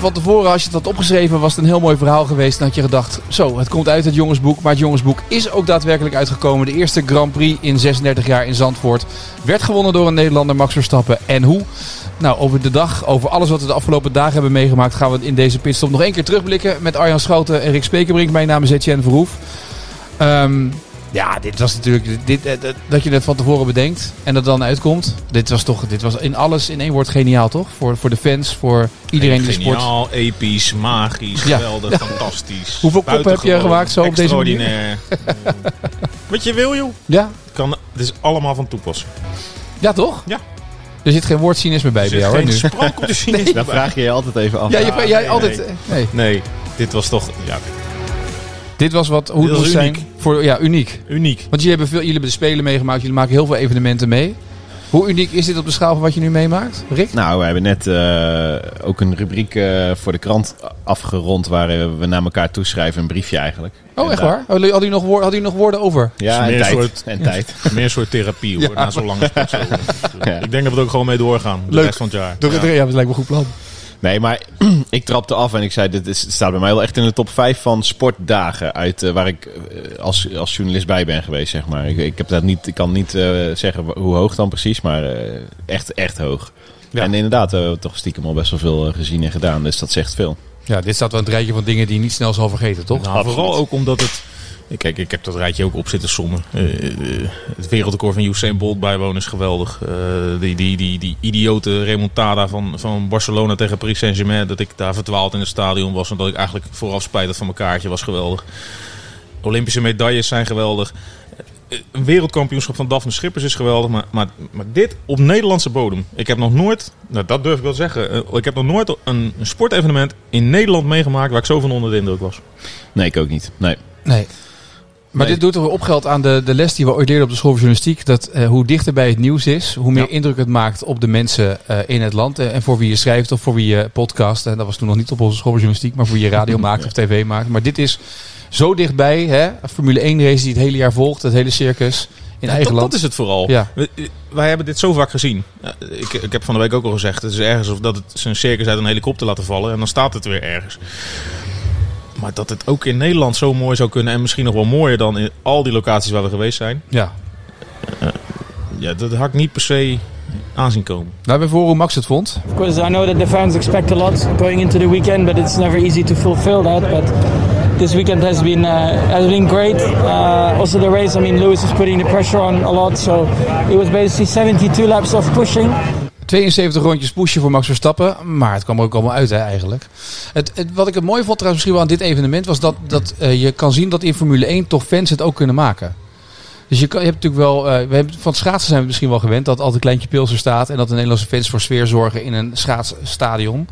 Van tevoren, als je het had opgeschreven, was het een heel mooi verhaal geweest. Dan had je gedacht, zo, het komt uit het jongensboek. Maar het jongensboek is ook daadwerkelijk uitgekomen. De eerste Grand Prix in 36 jaar in Zandvoort werd gewonnen door een Nederlander, Max Verstappen. En hoe? Nou, over de dag, over alles wat we de afgelopen dagen hebben meegemaakt, gaan we in deze pitstop nog één keer terugblikken met Arjan Schouten en Rick Spekerbrink. Mijn naam is Etienne Verhoef. Ehm, ja, dit was natuurlijk dit, eh, dat, dat je het van tevoren bedenkt en dat dan uitkomt. Dit was toch, dit was in alles in één woord geniaal, toch? Voor, voor de fans, voor iedereen die sport. Geniaal, episch, magisch, Ja. geweldig, fantastisch. Hoeveel koppen heb je gemaakt zo op deze manier? Extraordinair. Wat je wil, joh. Ja, Kan, het is allemaal van toepassing. ja toch? Ja. Er zit geen woord cynisme bij bij jou, hè, geen nu. sprank op de cynisme Dan bij. vraag je je altijd even af. Ja, je, Ah, jij nee, altijd... nee. Nee. Nee, dit was toch ja, Dit was wat, hoe Dit het zijn. uniek. Voor, ja, uniek. uniek. Want jullie hebben, veel, jullie hebben de Spelen meegemaakt. Jullie maken heel veel evenementen mee. Hoe uniek is dit op de schaal van wat je nu meemaakt, Rick? Nou, we hebben net eh, ook een rubriek eh, voor de krant afgerond waar eh, we naar elkaar toeschrijven, een briefje eigenlijk. Oh, En echt daar- waar? Hadden jullie- hadden jullie nog, woor- hadden jullie nog woorden over? Ja, en tijd. soort- En tijd. Meer een soort therapie hoor, Ja. na zo'n lange. Ja. Ik denk dat we er ook gewoon mee doorgaan, de Leuk. rest van het jaar. Ja, Ja. ja dat lijkt me een goed plan. Nee, maar ik trapte af en ik zei, dit is, staat bij mij wel echt in de top 5 van sportdagen uit eh, waar ik eh, als, als journalist bij ben geweest, zeg maar. Ik, ik, heb dat niet, ik kan niet eh, zeggen hoe hoog dan precies, maar eh, echt, echt hoog. Ja. En inderdaad, we hebben toch stiekem al best wel veel gezien en gedaan, dus dat zegt veel. Ja, dit staat wel het rijtje van dingen die je niet snel zal vergeten, toch? Nou, vooral ook omdat het... Kijk, ik heb dat rijtje ook op zitten sommen. Eh, eh, het wereldrecord van Usain Bolt bijwonen is geweldig. Eh, die, die, die, die idiote remontada van, van Barcelona tegen Paris Saint-Germain. Dat ik daar verdwaald in het stadion was. En dat ik eigenlijk vooraf spijt had van mijn kaartje was geweldig. Olympische medailles zijn geweldig. Een wereldkampioenschap van Daphne Schippers is geweldig. Maar, maar, maar dit op Nederlandse bodem. Ik heb nog nooit, nou dat durf ik wel zeggen. Ik heb nog nooit een, een sportevenement in Nederland meegemaakt waar ik zo van onder de indruk was. Nee, ik ook niet. Nee. Nee. Maar Nee. dit doet er weer opgeld aan de, de les die we ooit leerden op de school van journalistiek. Dat eh, hoe dichter bij het nieuws is, hoe meer Ja. indruk het maakt op de mensen eh, in het land. Eh, en voor wie je schrijft of voor wie je podcast. En dat was toen nog niet op onze school van journalistiek, maar voor wie je radio maakt of tv maakt. Maar dit is zo dichtbij. Hè? Formule 1 race die het hele jaar volgt, het hele circus in Ja, eigen dat, land. dat is het vooral. We- wij hebben dit zo vaak gezien. Ik, ik heb van de week ook al gezegd. Het is ergens of dat het zijn circus uit een helikopter laten vallen. En dan staat het weer ergens. Maar dat het ook in Nederland zo mooi zou kunnen. En misschien nog wel mooier dan in al die locaties waar we geweest zijn. Ja. Ja, dat had ik niet per se aanzien komen. Nou, we voor hoe Max het vond. Of course, I know that the fans expect a lot going into the weekend, but it's never easy to fulfill that. But this weekend has been uh, has been great. Uh, also, the race. I mean, Lewis was putting the pressure on a lot, so it was basically 72 laps of pushing. 72 rondjes pushen voor Max Verstappen. Maar het kwam er ook allemaal uit hè, eigenlijk. Het, wat ik het mooi vond trouwens misschien wel aan dit evenement... was dat, dat eh, je kan zien dat in Formule 1 toch fans het ook kunnen maken. Dus je, kan, je hebt natuurlijk wel... eh, we hebben, van het schaatsen zijn we misschien wel gewend... dat altijd Kleintje Pilser staat... en dat de Nederlandse fans voor sfeer zorgen in een schaatsstadion.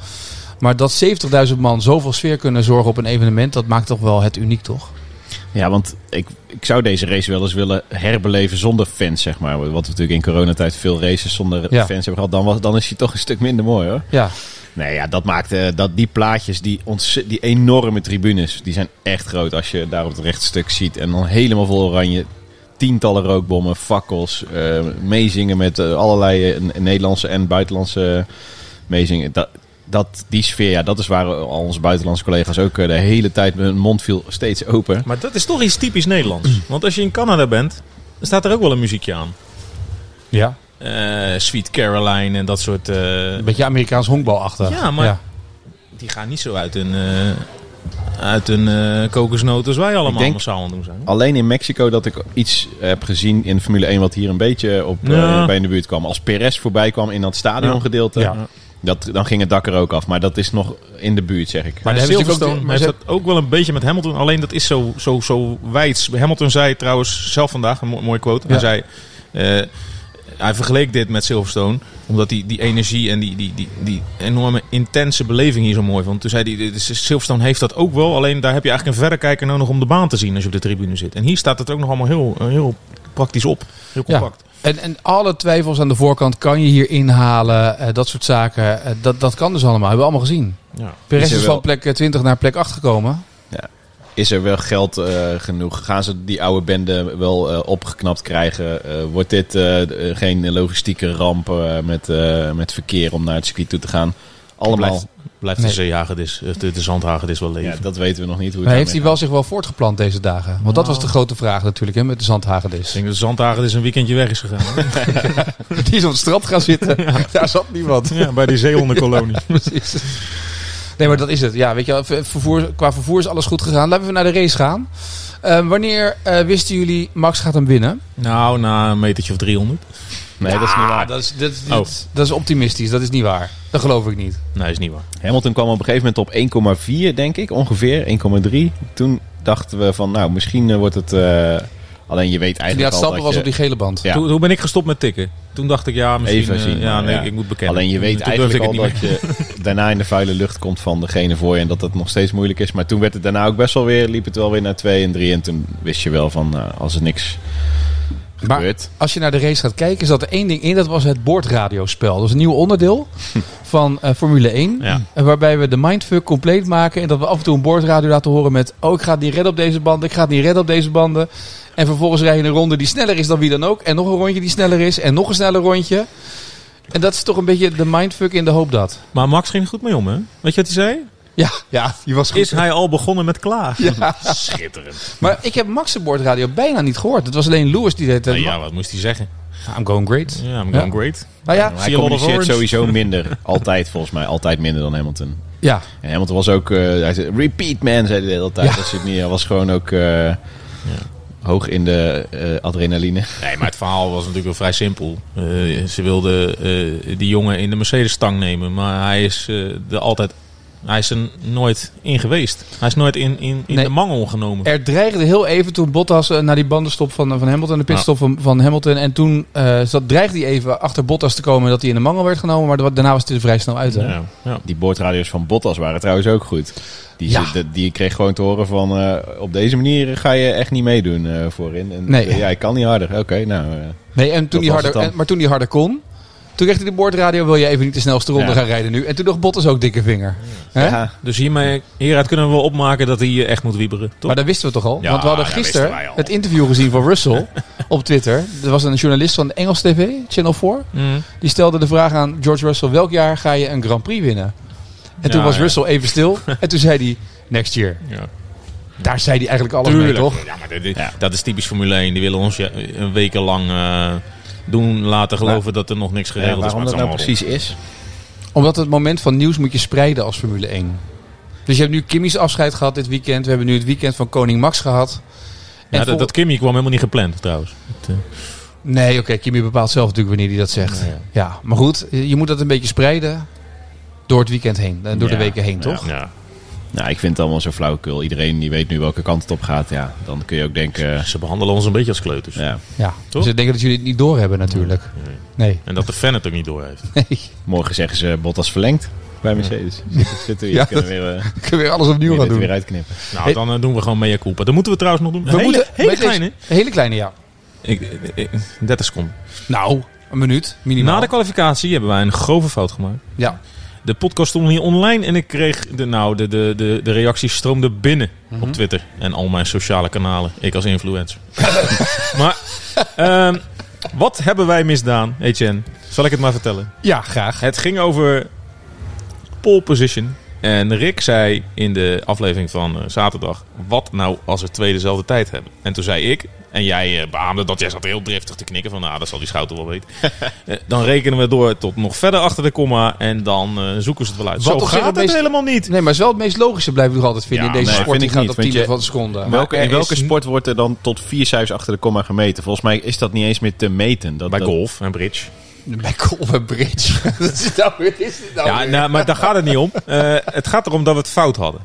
Maar dat 70.000 man zoveel sfeer kunnen zorgen op een evenement... dat maakt toch wel het uniek, toch? Ja, want ik, ik zou deze race wel eens willen herbeleven zonder fans, zeg maar. Wat we natuurlijk in coronatijd veel races zonder Ja. fans hebben gehad. Dan, was, dan is hij toch een stuk minder mooi, hoor. Ja, Nee, ja, dat maakt eh, dat die plaatjes, die, die enorme tribunes, die zijn echt groot. Als je daar op het rechtstuk ziet. En dan helemaal vol oranje. Tientallen rookbommen, fakkels, eh, meezingen met eh, allerlei Nederlandse en buitenlandse meezingen. Dat, dat, die sfeer, ja, dat is waar al onze buitenlandse collega's ook eh, de hele tijd met hun mond viel steeds open. Maar dat is toch iets typisch Nederlands. Want als je in Canada bent, dan staat er ook wel een muziekje aan. ja. Eh, Sweet Caroline en dat soort... eh, een beetje Amerikaans honkbalachtig. Ja, maar- die gaan niet zo uit een, eh uit een kokosnoot als wij allemaal denk- massaal aan doen zijn. Alleen in Mexico dat ik iets heb gezien in Formule 1 wat hier een beetje op, Ja. bij in de buurt kwam. Als Perez voorbij kwam in dat stadiongedeelte, Ja. Dat, dan ging het dak er ook af. Maar dat is nog in de buurt, zeg ik. Maar Silverstone ook- maar heeft dat ook wel een beetje met Hamilton. Alleen dat is zo, zo, zo wijds. Hamilton zei trouwens zelf vandaag, een mo- mooie quote. Ja. Hij zei, eh, hij vergeleek dit met Silverstone. Omdat hij die energie en die, die, die, die enorme intense beleving hier zo mooi vond. Toen zei hij, Silverstone heeft dat ook wel. Alleen daar heb je eigenlijk een verrekijker nodig om de baan te zien als je op de tribune zit. En hier staat het ook nog allemaal heel, eh, heel praktisch op. Heel Ja. compact. En, en alle twijfels aan de voorkant kan je hier inhalen. eh, dat soort zaken. Eh, dat, dat kan dus allemaal. Hebben we allemaal gezien. Ja. Perez Is is van plek eh, 20 naar plek 8 gekomen. Is er wel geld eh, genoeg? Gaan ze die oude bende wel eh, opgeknapt krijgen? Eh, wordt dit geen logistieke ramp eh, met, eh, met verkeer om naar het circuit toe te gaan? Allemaal. Blijft, blijft Nee. de zeehagedis, eh, de, de zandhagedis wel leven. Ja, dat weten we nog niet hoe het Maar heeft hij wel zich wel voortgeplant deze dagen? Want dat was de grote vraag natuurlijk hè, met de zandhagedis. Ik denk dat de zandhagedis een weekendje weg is gegaan. Die is op het strand gaan zitten. Daar zat niemand. ja, bij die zeehondenkolonie. Precies. Nee, maar dat is het. Ja, weet je, vervoer, qua vervoer is alles goed gegaan. Laten we naar de race gaan. Eh, wanneer eh, wisten jullie Max gaat hem winnen? nou, na een metertje of 300. Nee, dat is niet waar. Dat is, dat, is, Oh. dat is optimistisch. Dat is niet waar. Dat geloof ik niet. Nee, is niet waar. Hamilton kwam op een gegeven moment op 1,4 denk ik, ongeveer. 1,3. Toen dachten we van, nou, misschien eh, wordt het... eh, alleen je weet eigenlijk het al stappen dat was je- op die gele band. Ja. Toen, toen ben ik gestopt met tikken. Toen dacht ik, ja, misschien... Even eh, zien, ja, nee, ja. ik moet bekennen. Alleen je weet eigenlijk al dat je daarna in de vuile lucht komt van degene voor je. En dat het nog steeds moeilijk is. Maar toen werd het daarna ook best wel weer, liep het wel weer naar 2 en 3. En toen wist je wel van, nou, als er niks Maar gebeurt. als je naar de race gaat kijken, zat er één ding in. Dat was het boordradiospel. Dat is een nieuw onderdeel van eh, Formule 1. Ja. En waarbij we de mindfuck compleet maken. En dat we af en toe een boordradio laten horen met... Oh, ik ga het niet redden op deze banden. Ik ga het niet redden op deze banden. En vervolgens rij je een ronde die sneller is dan wie dan ook. En nog een rondje die sneller is. En nog een sneller rondje. En dat is toch een beetje de mindfuck in de hoop dat. Maar Max ging er goed mee om, hè? Weet je wat hij zei? Ja, ja die was goed. Is hij al begonnen met klaar? Ja. Schitterend. Maar ik heb Max' de boordradio bijna niet gehoord. Het was alleen Lewis die deed het. Nou ja, wat moest hij zeggen? I'm going great. Ja, I'm Ja. going great. Nou ja, Hij communiceert sowieso minder. Altijd volgens mij. Altijd minder dan Hamilton. ja. En Hamilton was ook... eh, hij zei, repeat man, zei hij de hele tijd. Ja. Dat zit niet, hij was gewoon ook eh, hoog in de eh, adrenaline. Nee, maar het verhaal was natuurlijk wel vrij simpel. Eh, ze wilden eh, die jongen in de Mercedes-stang nemen. Maar hij is eh, er altijd... Hij is er nooit in geweest. Hij is nooit in, in, in Nee. de mangel genomen. Er dreigde heel even toen Bottas eh, naar die bandenstop van, van Hamilton, de pitstop van, van Hamilton. En toen eh, zat, dreigde hij even achter Bottas te komen dat hij in de mangel werd genomen. Maar da- daarna was het er vrij snel uit. Hè? Ja, ja. Die boordradio's van Bottas waren trouwens ook goed. Die, Ja. zit- die kreeg gewoon te horen van... eh, op deze manier ga je echt niet meedoen eh, voorin. En, Nee. ja, ik kan niet harder. Oké, nou... eh, Nee, en toen die harder, en- maar toen hij harder kon, toen kreeg hij de boordradio, wil je even niet de snelste ronde Ja. gaan rijden nu. En toen dacht Bottas ook dikke vinger. Hè? ja, Dus hiermee, hieruit kunnen we wel opmaken dat hij eh, echt moet wieberen. Toch? Maar dat wisten we toch al? Ja, Want we hadden gisteren het interview gezien van Russell op Twitter. Er was een journalist van Engels TV, Channel 4. Mhm. Die stelde de vraag aan George Russell: welk jaar ga je een Grand Prix winnen? En toen Ja, was ja. Russell even stil. en toen zei hij: next year. Ja. Daar zei hij eigenlijk alles mee, toch? Ja, maar dit- dat is typisch Formule 1. Die willen ons ja, een weken lang eh, doen laten geloven dat er nog niks ja, geregeld is. waarom dat nou precies is? Omdat het moment van nieuws moet je spreiden als Formule 1. Dus je hebt nu Kimmy's afscheid gehad dit weekend. We hebben nu het weekend van Koning Max gehad. En Ja, dat, dat Kimmy kwam helemaal niet gepland trouwens. Het, eh, Nee, oké, Kimmy bepaalt zelf natuurlijk wanneer hij dat zegt. Ja, ja. Ja, maar goed, je moet dat een beetje spreiden door het weekend heen. eh, Door de weken heen, toch? ja. Nou, ik vind het allemaal zo flauwekul. Iedereen die weet nu welke kant het op gaat. Ja, dan kun je ook denken... Ze behandelen ons een beetje als kleuters. ja, Ja, Toch? dus ik denk dat jullie het niet doorhebben natuurlijk. Nee. En dat de fan het ook niet door heeft. nee. morgen zeggen ze Bottas verlengd bij Mercedes. Zitten, zitten we hier, Ja, kunnen we weer, eh, Kunnen weer alles opnieuw gaan doen. weer uitknippen. Nou, Hey. dan eh, doen we gewoon mea culpa. Dat moeten we trouwens nog doen. We hele, moeten hele kleine. Hele kleine, ja. Ik, ik- ik- 30 seconden. Nou, een minuut, minimaal. Na de kwalificatie hebben wij een grove fout gemaakt. ja. De podcast stond hier online en ik kreeg de, nou, de, de, de, de reacties stroomden binnen op Twitter en al mijn sociale kanalen. Ik als influencer. maar ehm, wat hebben wij misdaan, Etienne? Zal ik het maar vertellen? ja, graag. Het ging over pole position. En Rick zei in de aflevering van eh, zaterdag: Wat nou als er twee dezelfde tijd hebben? En toen zei ik, en jij eh, beaamde dat jij zat heel driftig te knikken: van nou, dat zal die schouder wel weten. Eh, dan rekenen we door tot nog verder achter de komma en dan eh, zoeken ze het wel uit. Wat Zo gaat het meest- helemaal niet. Nee, maar het is wel het meest logische, blijf ik nog altijd vinden Ja, in deze nee, sport. Die gaat niet, op want tiende je- van de seconde. Welke, in welke is- sport wordt er dan tot vier cijfers achter de komma gemeten? Volgens mij is dat niet eens meer te meten. Dat, Bij dat- golf en bridge. Bij Colbert Bridge. dat is nou is dit nou Ja, nou, maar daar gaat het niet om. Eh, het gaat erom dat we het fout hadden.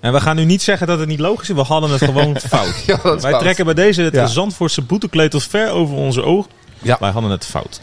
En we gaan nu niet zeggen dat het niet logisch is. We hadden het gewoon fout. Ja, Wij fout. trekken bij deze het Ja. Zandvoortse boetekleed tot ver over onze oog. Ja. Wij hadden het fout.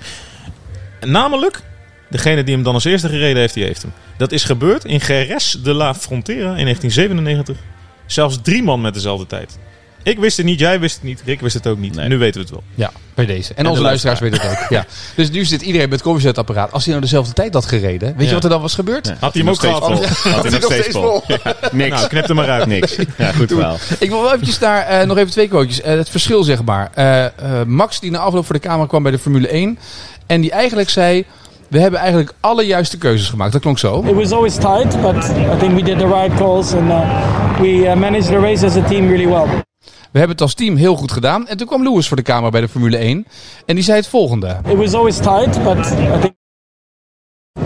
Namelijk, degene die hem dan als eerste gereden heeft, die heeft hem. Dat is gebeurd in Jerez de la Frontera in 1997. Zelfs drie man met dezelfde tijd. Ik wist het niet, jij wist het niet, Rick wist het ook niet. Nee. Nu weten we het wel. Ja, bij deze. En, onze luisteraars weten het ook. Ja. Dus nu zit iedereen met het koffiezetapparaat. Als hij nou dezelfde tijd had gereden, weet je wat er dan was gebeurd? Ja. Had hij hem ook nog gehad? steeds vol. Had hij nog steeds vol. Ja, niks. Nou, knip er maar uit. Niks. Ja, goed verhaal. Ik wil wel eventjes daar eh, nog even twee quotejes. Eh, het verschil zeg maar. Eh, eh, Max die na afloop voor de camera kwam bij de Formule 1. En die eigenlijk zei... We hebben eigenlijk alle juiste keuzes gemaakt. Dat klonk zo. It was always tight, but I think we did the right calls and uh, we uh, managed the race as a team really well. We hebben het als team heel goed gedaan. En toen kwam Lewis voor de camera bij de Formule 1. En die zei het volgende. It was always tight, but I think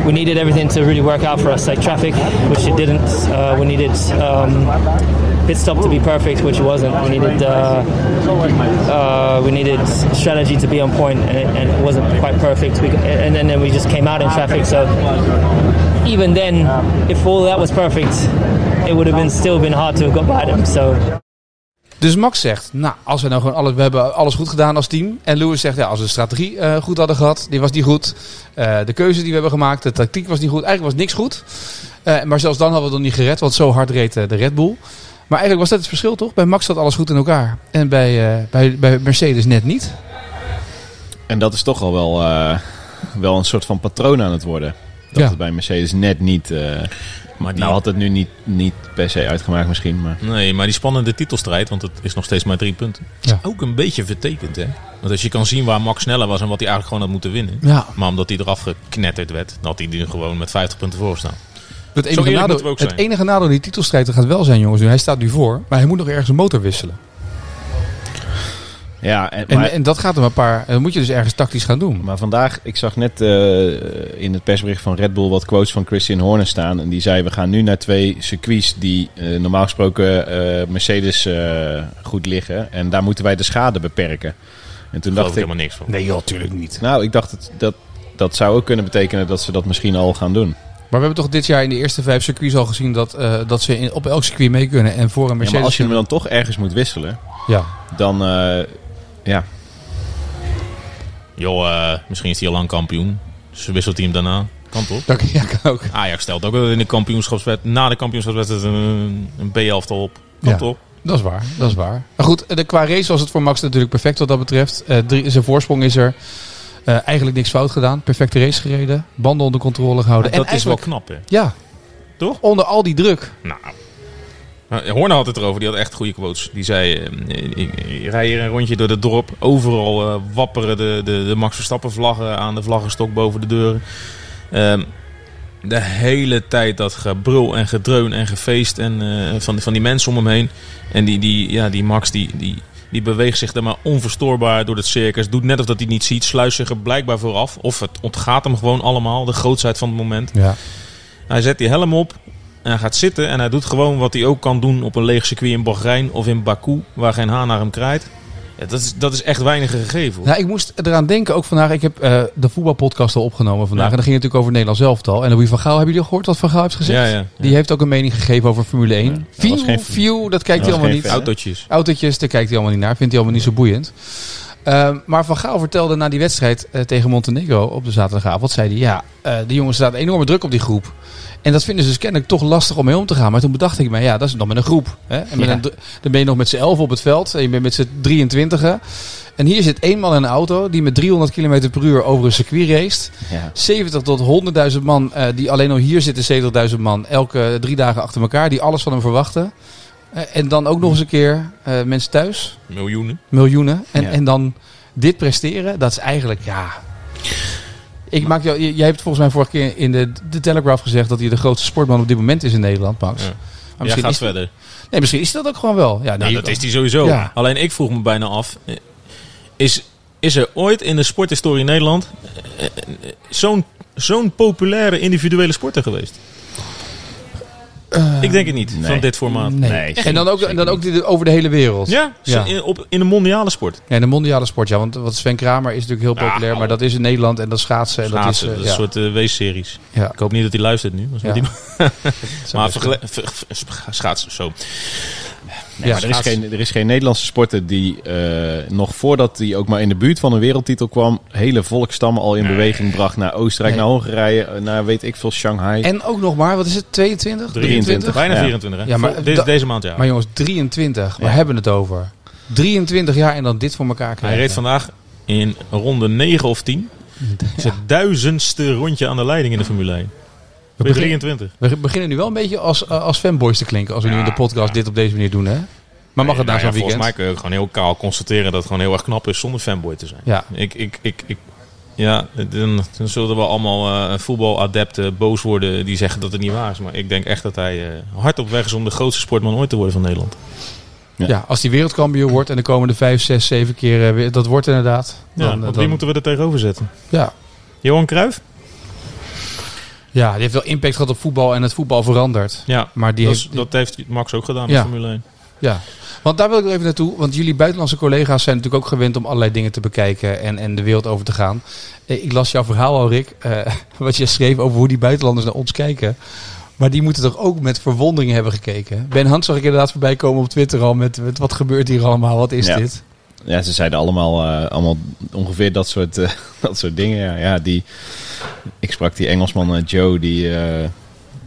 we needed everything to really work out for us, like traffic, which it didn't. Uh, we needed um, pit stop to be perfect, which it wasn't. We needed uh, uh, we needed strategy to be on point, and it, and it wasn't quite perfect. We, and then, then we just came out in traffic. So even then, if all that was perfect, it would have been still been hard to have got by them. So. Dus Max zegt, nou, als we nou gewoon alles, we hebben alles goed gedaan als team. En Lewis zegt, ja, als we de strategie eh, goed hadden gehad, die was niet goed. Eh, de keuze die we hebben gemaakt, de tactiek was niet goed. Eigenlijk was niks goed. Eh, maar zelfs dan hadden we het nog niet gered, want zo hard reed de Red Bull. Maar eigenlijk was dat het verschil, toch? Bij Max zat alles goed in elkaar. En bij, bij, bij Mercedes net niet. En dat is toch al wel, wel een soort van patroon aan het worden. Dat Ja. het bij Mercedes net niet... Maar die, nou had het nu niet, niet per se uitgemaakt misschien, maar... Nee, maar die spannende titelstrijd, want het is nog steeds maar drie punten. Is Ja. ook een beetje vertekend, hè? Want als je kan zien waar Max sneller was en wat hij eigenlijk gewoon had moeten winnen. Ja. Maar omdat hij eraf geknetterd werd, dan had hij nu gewoon met 50 punten voor staan. Het enige, nadeel, het zijn. enige nadeel in die titelstrijd gaat wel zijn, jongens. Nu, hij staat nu voor, maar hij moet nog ergens een motor wisselen. Ja, en, En, maar, en dat gaat hem een paar... Dat moet je dus ergens tactisch gaan doen. maar vandaag, ik zag net eh, in het persbericht van Red Bull wat quotes van Christian Horner staan. En die zei, we gaan nu naar twee circuits die eh, normaal gesproken eh, Mercedes eh, goed liggen. En daar moeten wij de schade beperken. En toen dacht ik ik, helemaal niks van. Nee, joh, natuurlijk niet. nou, ik dacht dat, dat dat zou ook kunnen betekenen dat ze dat misschien al gaan doen. Maar we hebben toch dit jaar in de eerste vijf circuits al gezien dat, eh, dat ze in, op elk circuit mee kunnen. En voor een Ja, Mercedes... maar als je hem dan toch ergens moet wisselen, Ja. dan eh, ja, Joh, eh, misschien is hij al lang kampioen. Dus wisselt hij hem daarna. Kan toch? Dat, ja, kan ook. Ajax stelt ook wel in de kampioenschapswedstrijd, na de kampioenschapswedstrijd een, een B-elftal op. Kan Ja. toch? Dat is waar, dat is waar. Maar goed, de, qua race was het voor Max natuurlijk perfect wat dat betreft. Eh, drie, zijn voorsprong is er. Eh, eigenlijk niks fout gedaan. Perfecte race gereden. Banden onder controle gehouden. dat en is wel knap, hè? Ja. Toch? Onder al die druk. Nou, nou, Horner had het erover, die had echt goede quotes. Die zei, eh, ik, rij hier een rondje door het dorp. Overal eh, wapperen de, de, de Max Verstappen vlaggen aan de vlaggenstok boven de deuren. Ehm, de hele tijd dat gebrul en gedreun en gefeest en, eh, van, van die mensen om hem heen. En die, die, ja, die Max die, die, die beweegt zich daar maar onverstoorbaar door het circus. Doet net of dat hij niet ziet, sluist zich er blijkbaar vooraf. Of het ontgaat hem gewoon allemaal, de grootsheid van het moment. Ja. Hij zet die helm op en hij gaat zitten en hij doet gewoon wat hij ook kan doen op een leeg circuit in Bahrein of in Baku, waar geen haan naar hem krijgt. Ja, dat, is, dat is echt weinig gegeven. hoor. Nou, ik moest eraan denken ook vandaag. Ik heb eh, de voetbalpodcast al opgenomen vandaag. Ja. En dan ging het natuurlijk over het Nederlands elftal. En Louis van Gaal, hebben jullie al gehoord wat Van Gaal heeft gezegd? Ja. Die heeft ook een mening gegeven over Formule 1. dat was View, geen- view, dat kijkt dat hij allemaal niet. Autootjes. Autootjes, daar kijkt hij allemaal niet naar. Vindt hij allemaal niet zo boeiend. Ehm, maar Van Gaal vertelde na die wedstrijd eh, tegen Montenegro op de zaterdagavond... zei hij, ja, eh de jongens staat enorme druk op die groep. En dat vinden ze dus kennelijk toch lastig om mee om te gaan. Maar toen bedacht ik me, ja, dat is nog met een groep. Hè? En met Ja. een, dan ben je nog met z'n elf op het veld. En je bent met z'n 23 En hier zit één man in een auto die met 300 km per uur over een circuit race. ja. 70 tot 100.000 man, eh, die alleen al hier zitten, 70.000 man, elke drie dagen achter elkaar, die alles van hem verwachten. Eh, en dan ook nog eens een keer eh, mensen thuis, Miljoenen. miljoenen. En, Ja. en dan dit presteren, dat is eigenlijk, ja... Ik maak jou, jij hebt volgens mij vorige keer in de, de Telegraph gezegd dat hij de grootste sportman op dit moment is in Nederland, Max. Ja. Maar Ja, misschien, gaat is, verder. nee, misschien is dat ook gewoon wel. Ja, Nou, dat is hij sowieso. Ja. Alleen ik vroeg me bijna af, eh, is, is er ooit in de sporthistorie in Nederland zo'n zo'n populaire individuele sporter geweest? Ik denk het niet, nee. van dit formaat. Nee. Nee, en dan ook, en dan ook die- over de hele wereld. Ja, Ja. In, op, in de mondiale sport. Ja, de mondiale sport, ja. Want wat Sven Kramer is natuurlijk heel Ja, populair. Maar dat is in Nederland en dat schaatsen. En Schaatsen, dat dat is, eh, een soort uh, weesseries. ja, Ik hoop niet dat hij luistert nu. Ja. die- ja. maar vergele- ver- ver- schaatsen, zo. Nee, maar er, is geen, er is geen Nederlandse sporter die eh, nog voordat hij ook maar in de buurt van een wereldtitel kwam, hele volkstammen al in beweging bracht naar Oostenrijk, Nee. naar Hongarije, eh, naar weet ik veel, Shanghai. En ook nog maar, wat is het, 22? 23. Bijna Ja. 24, hè? Ja, maar da- deze maand, ja. Maar jongens, 23, we Ja. hebben het over. 23 jaar en dan dit voor elkaar krijgen. Hij reed vandaag in ronde 9 of 10. Zijn duizendste rondje aan de leiding in de Formule 1. We Bij beginnen- 23. We beginnen nu wel een beetje als, eh, als fanboys te klinken als we nu Ja, in de podcast ja. dit op deze manier doen, hè? Maar mag het na Nou ja, zo'n Volgens weekend? mij kun je gewoon heel kaal constateren dat het gewoon heel erg knap is zonder fanboy te zijn. Ja. Ik, ik, ik, ik, ja, dan, dan zullen we allemaal eh, voetbaladepten boos worden die zeggen dat het niet waar is. Maar ik denk echt dat hij eh, hard op weg is om de grootste sportman ooit te worden van Nederland. Ja. Ja, als die wereldkampioen wordt en de komende 5, 6, 7 keer eh, weer, dat wordt inderdaad. Ja, Dan, eh, want dan- wie moeten we er tegenover zetten? ja. Johan Cruijff? Ja, die heeft wel impact gehad op voetbal en het voetbal verandert. Ja, Maar die dat, heeft, dat heeft Max ook gedaan Ja. met Formule 1. Ja, want daar wil ik nog even naartoe. Want jullie buitenlandse collega's zijn natuurlijk ook gewend om allerlei dingen te bekijken en, en de wereld over te gaan. Eh, Ik las jouw verhaal al, Rick. eh, wat je schreef over hoe die buitenlanders naar ons kijken. Maar die moeten toch ook met verwondering hebben gekeken. Ben Hans zag ik inderdaad voorbij komen op Twitter al met, met wat gebeurt hier allemaal? Wat is Ja. dit? Ja, ze zeiden allemaal, eh, allemaal ongeveer dat soort, eh, dat soort dingen. Ja, die, ik sprak die Engelsman eh, Joe, die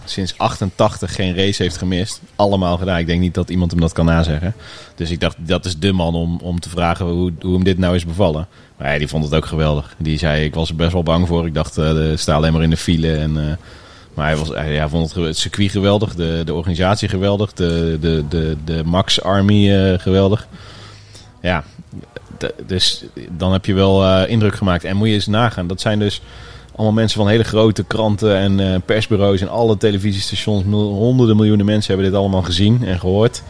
sinds 88 geen race heeft gemist. Allemaal gedaan. Ik denk niet dat iemand hem dat kan nazeggen. Dus ik dacht, dat is de man om, om te vragen hoe, hoe hem dit nou is bevallen. Maar ja, die vond het ook geweldig. Die zei, ik was er best wel bang voor. Ik dacht, eh sta alleen maar in de file. En, maar hij, was, hij vond het, circuit geweldig, de, de organisatie geweldig, de, de, de, de Max Army geweldig. Ja, dus dan heb je wel eh, indruk gemaakt. En moet je eens nagaan, dat zijn dus allemaal mensen van hele grote kranten en eh, persbureaus en alle televisiestations. Mil- honderden miljoenen mensen hebben dit allemaal gezien en gehoord.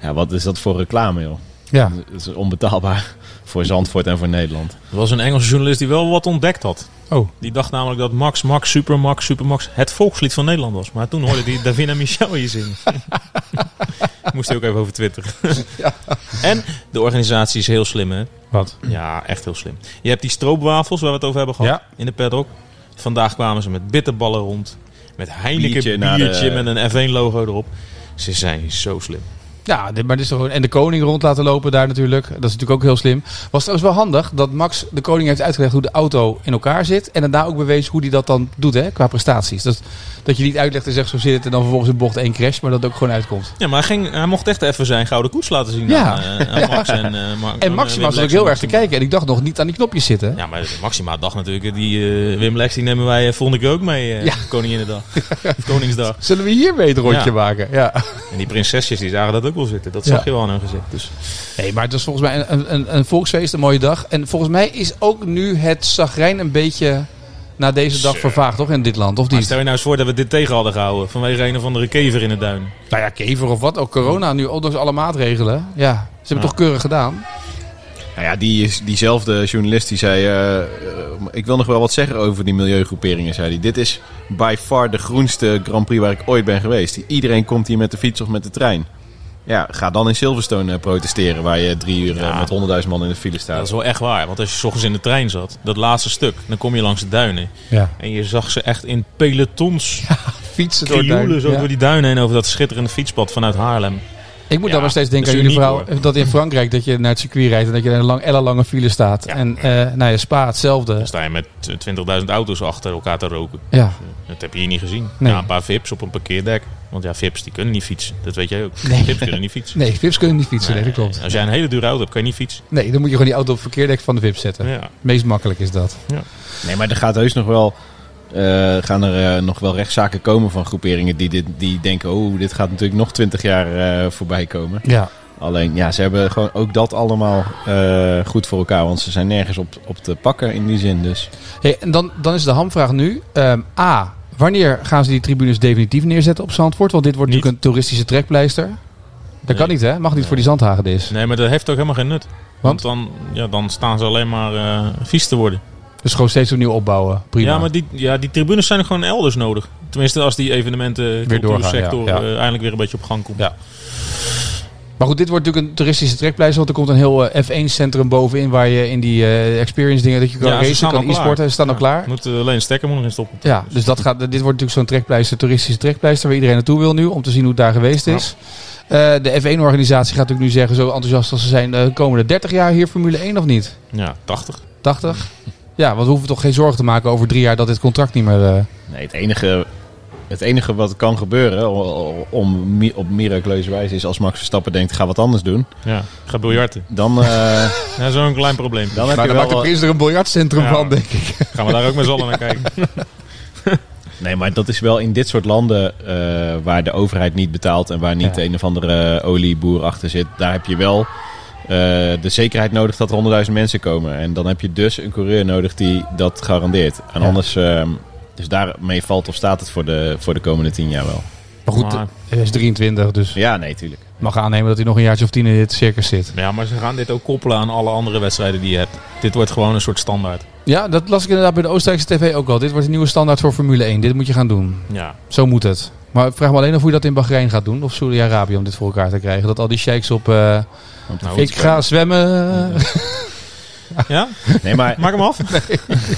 Ja, wat is dat voor reclame, joh? Ja, Het is onbetaalbaar voor Zandvoort en voor Nederland. Er was een Engelse journalist die wel wat ontdekt had. Oh. Die dacht namelijk dat Max, Max, Supermax, Supermax het volkslied van Nederland was. Maar toen hoorde hij Davina Michel hier zingen. Moest hij ook even over Twitter. En de organisatie is heel slim, hè? wat? Ja, echt heel slim. Je hebt die stroopwafels waar we het over hebben gehad Ja. in de paddock. Vandaag kwamen ze met bitterballen rond. Met Heineken Biertje biertje, naar de- met een F1 logo erop. Ze zijn zo slim. Ja, dit, maar dit is toch en de koning rond laten lopen daar natuurlijk. Dat is natuurlijk ook heel slim. Was trouwens wel handig dat Max de koning heeft uitgelegd hoe de auto in elkaar zit. En daarna ook bewezen hoe hij dat dan doet hè, qua prestaties. Dat, dat je niet uitlegt en zegt zo zit het en dan vervolgens in bocht één crash. Maar dat het ook gewoon uitkomt. Ja, maar hij, ging, hij mocht echt even zijn gouden koets laten zien Ja. aan, eh, aan Max en, aan, Maxima zat ook heel erg te en kijken. En ik dacht nog niet aan die knopjes zitten. Ja, maar Maxima dacht natuurlijk, die Wim Lex die nemen wij volgende keer ook mee, Ja. Koninginnedag. Koningsdag. Zullen we hiermee het rondje Ja. maken? Ja. En die prinsesjes die zagen dat ook wel zitten. Dat Ja. zag je wel aan hun gezicht. Dus Nee, maar het was volgens mij een, een, een volksfeest, een mooie dag. En volgens mij is ook nu het zagrijn een beetje na deze dag vervaagd, toch? In dit land, of maar niet? stel je nou eens voor dat we dit tegen hadden gehouden. Vanwege een of andere kever in de duin. Nou ja, kever of wat. Ook corona nu, ondanks alle maatregelen. Ja, ze hebben het Ja. toch keurig gedaan. Nou ja, die is, diezelfde journalist die zei... eh, ik wil nog wel wat zeggen over die milieugroeperingen, zei hij. Dit is by far de groenste Grand Prix waar ik ooit ben geweest. Iedereen komt hier met de fiets of met de trein. Ja, ga dan in Silverstone eh, protesteren... waar je drie uur eh, Ja. met honderdduizend man in de file staat. Dat is wel echt waar. Want als je s ochtends in de trein zat, dat laatste stuk, dan kom je langs de duinen. Ja. En je zag ze echt in pelotons Fietsen door krioelen duin. zo Ja. door die duinen heen over dat schitterende fietspad vanuit Haarlem. Ik moet Ja, dan nog steeds denken aan jullie verhaal. Dat in Frankrijk dat je naar het circuit rijdt en dat je in een lang, ellenlange file staat. Ja. En eh nou ja, Spa hetzelfde. Dan sta je met 20.000 auto's achter elkaar te roken. Ja. Dat heb je hier niet gezien. Nee. Ja, een paar vips op een parkeerdek. Want ja, vips die kunnen niet fietsen. Dat weet jij ook. Nee. Vips kunnen niet fietsen. Nee, Vips kunnen niet fietsen. Nee, dat klopt. Als jij een hele dure auto hebt, kan je niet fietsen. Nee, dan moet je gewoon die auto op het verkeerdek van de Vips zetten. Ja. Meest makkelijk is dat. Nee, maar er gaat heus nog wel... eh, gaan er eh, nog wel rechtszaken komen van groeperingen die, dit, die denken... oh, dit gaat natuurlijk nog twintig jaar eh, voorbij komen. Ja. Alleen, ja, ze hebben gewoon ook dat allemaal eh, goed voor elkaar. Want ze zijn nergens op, op te pakken in die zin. Dus Hey, en dan, dan is de hamvraag nu. Ehm, A. Wanneer gaan ze die tribunes definitief neerzetten op Zandvoort? Want dit wordt Niet. natuurlijk een toeristische trekpleister. Dat kan niet hè? Mag niet voor die zandhagedis. Nee, maar dat heeft ook helemaal geen nut. Want? Want dan, ja, dan staan ze alleen maar eh, vies te worden. Dus gewoon steeds opnieuw opbouwen. Prima. Ja, maar die, ja, die tribunes zijn gewoon elders nodig. Tenminste, als die evenementen, Weer doorgaan, cultuursector ja, ja. eh, eindelijk weer een beetje op gang komt. Ja. Maar goed, dit wordt natuurlijk een toeristische trekpleister. Want er komt een heel eh, F1-centrum bovenin waar je in die eh, experience dingen dat je kan Ja, racen, kan e-sporten. Ze staan al klaar. Moet, eh, alleen een stekker moet nog in stoppen. Ja, dus dat gaat, dit wordt natuurlijk zo'n trekpleister, toeristische trekpleister waar iedereen naartoe wil nu om te zien hoe het daar geweest is. Eh, de F1-organisatie gaat natuurlijk nu zeggen, zo enthousiast als ze zijn, de komende 30 jaar hier Formule 1 of niet? Ja, 80. 80? Ja, want we hoeven toch geen zorgen te maken over drie jaar dat dit contract niet meer... eh, Nee, het enige, het enige wat kan gebeuren om, op miraculeuze wijze is als Max Verstappen denkt, ga wat anders doen. Ja, ga biljarten. Dan, eh, Ja, zo'n klein probleem. dan heb maar je dan maakt de wel... prins er een biljartcentrum Ja. van, denk ik. Gaan we daar ook met z'n allen naar kijken. Nee, maar dat is wel in dit soort landen eh, waar de overheid niet betaalt en waar niet Ja. een of andere olieboer achter zit. Daar heb je wel de zekerheid nodig dat er honderdduizend mensen komen. En dan heb je dus een coureur nodig die dat garandeert. En Ja. anders, ehm, dus daarmee valt of staat het voor de, voor de komende tien jaar wel. Maar goed, Maar- hij is 23, dus Ja, nee, tuurlijk. mag aannemen dat hij nog een jaartje of tien in dit circus zit. Ja, maar ze gaan dit ook koppelen aan alle andere wedstrijden die je hebt. Dit wordt gewoon een soort standaard. Ja, dat las ik inderdaad bij de Oostenrijkse tv ook al. Dit wordt een nieuwe standaard voor Formule 1. Dit moet je gaan doen. Ja, Zo moet het. Maar ik vraag me alleen af hoe je dat in Bahrein gaat doen. Of Saudi-Arabië om dit voor elkaar te krijgen. Dat al die sheiks op... eh, nou, ik ga zwemmen. ja? Nee, maar, maak hem af.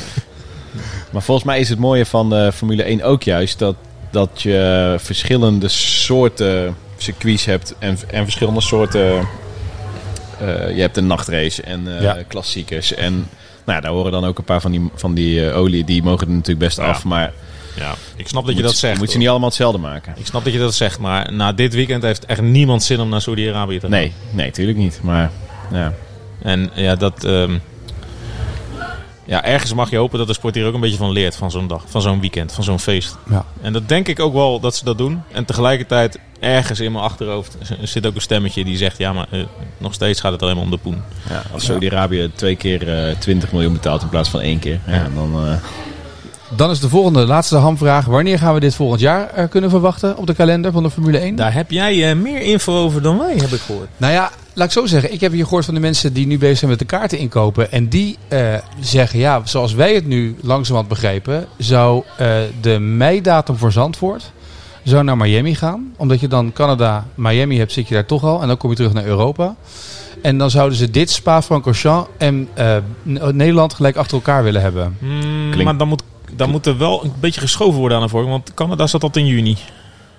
maar volgens mij is het mooie van de Formule 1 ook juist dat, dat je verschillende soorten circuits hebt en, en verschillende soorten. eh, je hebt een nachtrace en eh, Ja. klassiekers. En nou ja, daar horen dan ook een paar van die, van die eh, olie. Die mogen er natuurlijk best Ja. af. Maar Ja, ik snap dat je dat zegt. moet ze niet allemaal hetzelfde maken. Ik snap dat je dat zegt, maar na dit weekend heeft echt niemand zin om naar Saudi-Arabië te gaan. Nee, nee, natuurlijk niet. Maar ja. En ja, dat. ehm, ja, ergens mag je hopen dat de sport hier ook een beetje van leert van zo'n dag, van zo'n weekend, van zo'n feest. Ja. En dat denk ik ook wel dat ze dat doen. En tegelijkertijd, ergens in mijn achterhoofd zit ook een stemmetje die zegt: ja, maar eh, nog steeds gaat het alleen maar om de poen. Ja, als Saudi-Arabië twee keer eh 20 miljoen betaalt in plaats van één keer. Ja, dan, eh, Dan is de volgende, laatste hamvraag. Wanneer gaan we dit volgend jaar eh, kunnen verwachten op de kalender van de Formule 1? Daar heb jij eh, meer info over dan wij, heb ik gehoord. Nou ja, laat ik zo zeggen. Ik heb hier gehoord van de mensen die nu bezig zijn met de kaarten inkopen. En die eh, zeggen, ja, zoals wij het nu langzamerhand begrijpen... zou eh, de meidatum voor Zandvoort zou naar Miami gaan. Omdat je dan Canada, Miami hebt, zit je daar toch al. En dan kom je terug naar Europa. En dan zouden ze dit, Spa-Francorchamps en eh, Nederland gelijk achter elkaar willen hebben. Klinkt- Maar dan moet, dan moet er wel een beetje geschoven worden aan de vorm, want Canada zat dat in juni.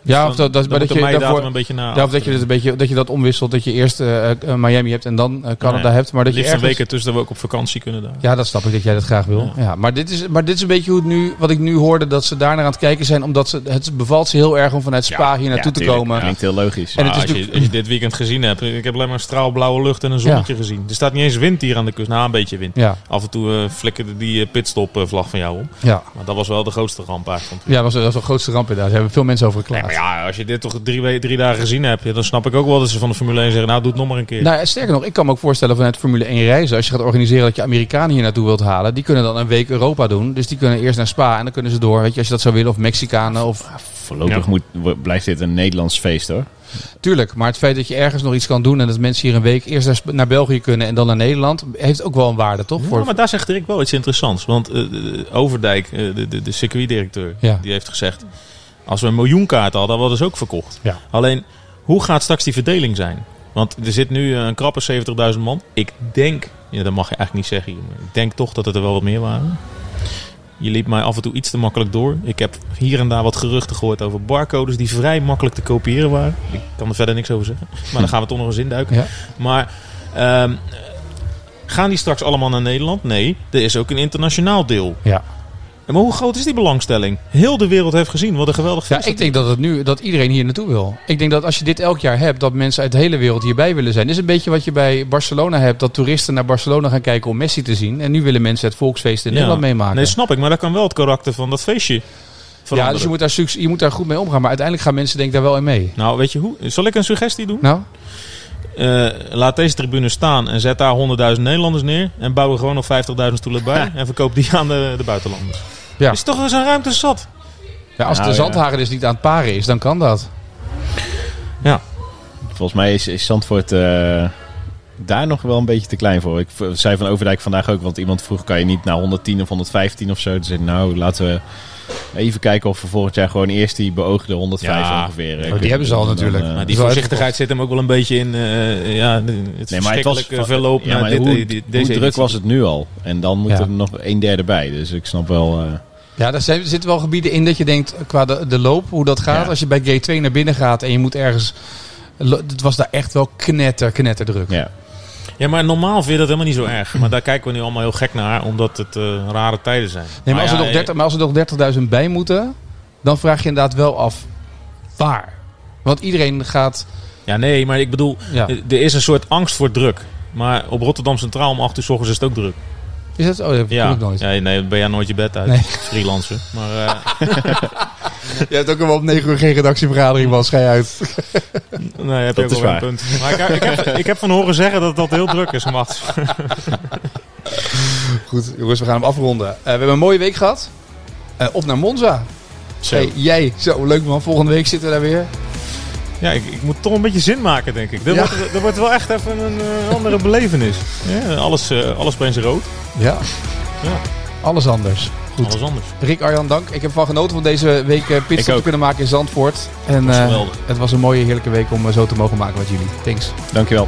Ja, Dus of dan- dat, dat, dat je daarvoor... een beetje naar Ja, of dat je, dit een beetje, dat je dat omwisselt. Dat je eerst eh, eh, Miami hebt en dan eh, Canada Nee, hebt. Maar dat je Liefst een ergens... week ertussen dat we ook op vakantie kunnen daar. Ja, dat snap ik dat jij dat graag wil. Ja. maar, dit is, maar dit is een beetje hoe het nu, wat ik nu hoorde, dat ze daar naar aan het kijken zijn. Omdat ze, het bevalt ze heel erg om vanuit Spa hier naartoe te tuurlijk. komen. Klinkt heel logisch. En het is als, je, als je dit weekend gezien hebt, ik heb alleen maar straalblauwe lucht en een zonnetje gezien. Er staat niet eens wind hier aan de kust. Nou, een beetje wind. Ja, Af en toe eh, flikkerde die pitstop-vlag van jou om. ja. Maar dat was wel de grootste ramp eigenlijk. ja dat, was, dat was de grootste ramp inderdaad. Daar hebben veel mensen over geklaagd. Ja, als je dit toch drie, we- drie dagen gezien hebt, dan snap ik ook wel dat ze van de Formule 1 zeggen, nou doe het nog maar een keer. Nou, sterker nog, ik kan me ook voorstellen vanuit Formule 1 reizen. Als je gaat organiseren dat je Amerikanen hier naartoe wilt halen. Die kunnen dan een week Europa doen. Dus die kunnen eerst naar Spa en dan kunnen ze door. Weet je, als je dat zou willen. Of Mexicanen of... Voorlopig Ja. moet, blijft dit een Nederlands feest hoor. Tuurlijk, maar het feit dat je ergens nog iets kan doen. En dat mensen hier een week eerst naar, België kunnen en dan naar Nederland. Heeft ook wel een waarde, toch? Ja, Voor, maar daar zegt Dirk wel iets interessants. Want eh, Overdijk, eh, de, de, de circuitdirecteur, Ja. die heeft gezegd... als we een miljoen kaarten hadden, hadden we dus ook verkocht. Ja. Alleen, hoe gaat straks die verdeling zijn? Want er zit nu eh, een krappe 70.000 man. Ik denk, ja, dat mag je eigenlijk niet zeggen ik denk toch dat het er wel wat meer waren. Je liep mij af en toe iets te makkelijk door. Ik heb hier en daar wat geruchten gehoord over barcodes die vrij makkelijk te kopiëren waren. Ik kan er verder niks over zeggen. Maar dan gaan we toch nog eens induiken. Ja. Maar ehm, gaan die straks allemaal naar Nederland? Nee, er is ook een internationaal deel. Ja. Maar hoe groot is die belangstelling? Heel de wereld heeft gezien wat een geweldig Ja, ik denk dat, het nu, dat iedereen hier naartoe wil. Ik denk dat als je dit elk jaar hebt, dat mensen uit de hele wereld hierbij willen zijn. Dit is een beetje wat je bij Barcelona hebt, dat toeristen naar Barcelona gaan kijken om Messi te zien. En nu willen mensen het volksfeest in Ja. Nederland meemaken. Nee, snap ik, maar dat kan wel het karakter van dat feestje ja, veranderen. dus je moet, daar, je moet daar goed mee omgaan. Maar uiteindelijk gaan mensen denk ik daar wel in mee. Nou, weet je hoe? Zal ik een suggestie doen? Nou, Eh, laat deze tribune staan en zet daar 100.000 Nederlanders neer. En bouw er gewoon nog 50.000 stoelen bij. En verkoop die aan de, de buitenlanders. Ja. Is toch eens een ruimte zat? ja, als Nou, de ja. zandhagen dus niet aan het paren is, dan kan dat. Ja. Volgens mij is, is Zandvoort eh, daar nog wel een beetje te klein voor. Ik zei van Overdijk vandaag ook, want iemand vroeg... kan je niet naar 110 of 115 of zo? Toen zei nou, laten we even kijken of we volgend jaar gewoon eerst die beoogde 105 Ja. ongeveer... eh, die kunnen hebben ze al Dan, natuurlijk. eh, Maar die voorzichtigheid zit hem ook wel een beetje in eh, ja, het Nee, maar het was verloop ja, maar dit, hoe, dit- hoe deze druk editie. was het nu al? En dan moet Ja. er nog een derde bij. Dus ik snap wel... eh, Ja, er, zitten wel gebieden in dat je denkt, qua de, de loop, hoe dat gaat. Ja. Als je bij gate 2 naar binnen gaat en je moet ergens Het was daar echt wel knetter, knetterdruk. Ja. Ja, maar normaal vind je dat helemaal niet zo erg. Maar daar kijken we nu allemaal heel gek naar, omdat het eh, rare tijden zijn. Nee, maar als, ja, er nog 30, maar als er nog 30.000 bij moeten, dan vraag je inderdaad wel af waar. Want iedereen gaat. Ja, nee, maar ik bedoel, Ja. er is een soort angst voor druk. Maar op Rotterdam Centraal om 8 uur s ochtends is het ook druk. Is dat? Oh, dat Ja, nooit. ja nee, dan ben jij nooit je bed uit. Nee. Freelancer. Maar eh, Je hebt ook wel om 9 uur geen redactievergadering, was Schij uit. nee, heb Dat ook is wel waar. een punt. Maar ik, ik, heb, ik heb van horen zeggen dat dat heel druk is, Mats. Goed, jongens, we gaan hem afronden. Eh, we hebben een mooie week gehad. Eh, op naar Monza. Zo. Hey, jij, zo leuk man. Volgende week zitten we daar weer. Ja, ik, ik moet toch een beetje zin maken, denk ik. Ja. wordt, er wordt wel echt even een eh, andere belevenis. Ja, alles, eh alles opeens rood. Ja. Ja. Alles anders. Goed. Alles anders. Rick Arjan, dank. Ik heb van genoten van deze week eh, pitstop Ik te kunnen maken in Zandvoort. En was het was een mooie, heerlijke week om zo te mogen maken met jullie. Thanks. Dankjewel.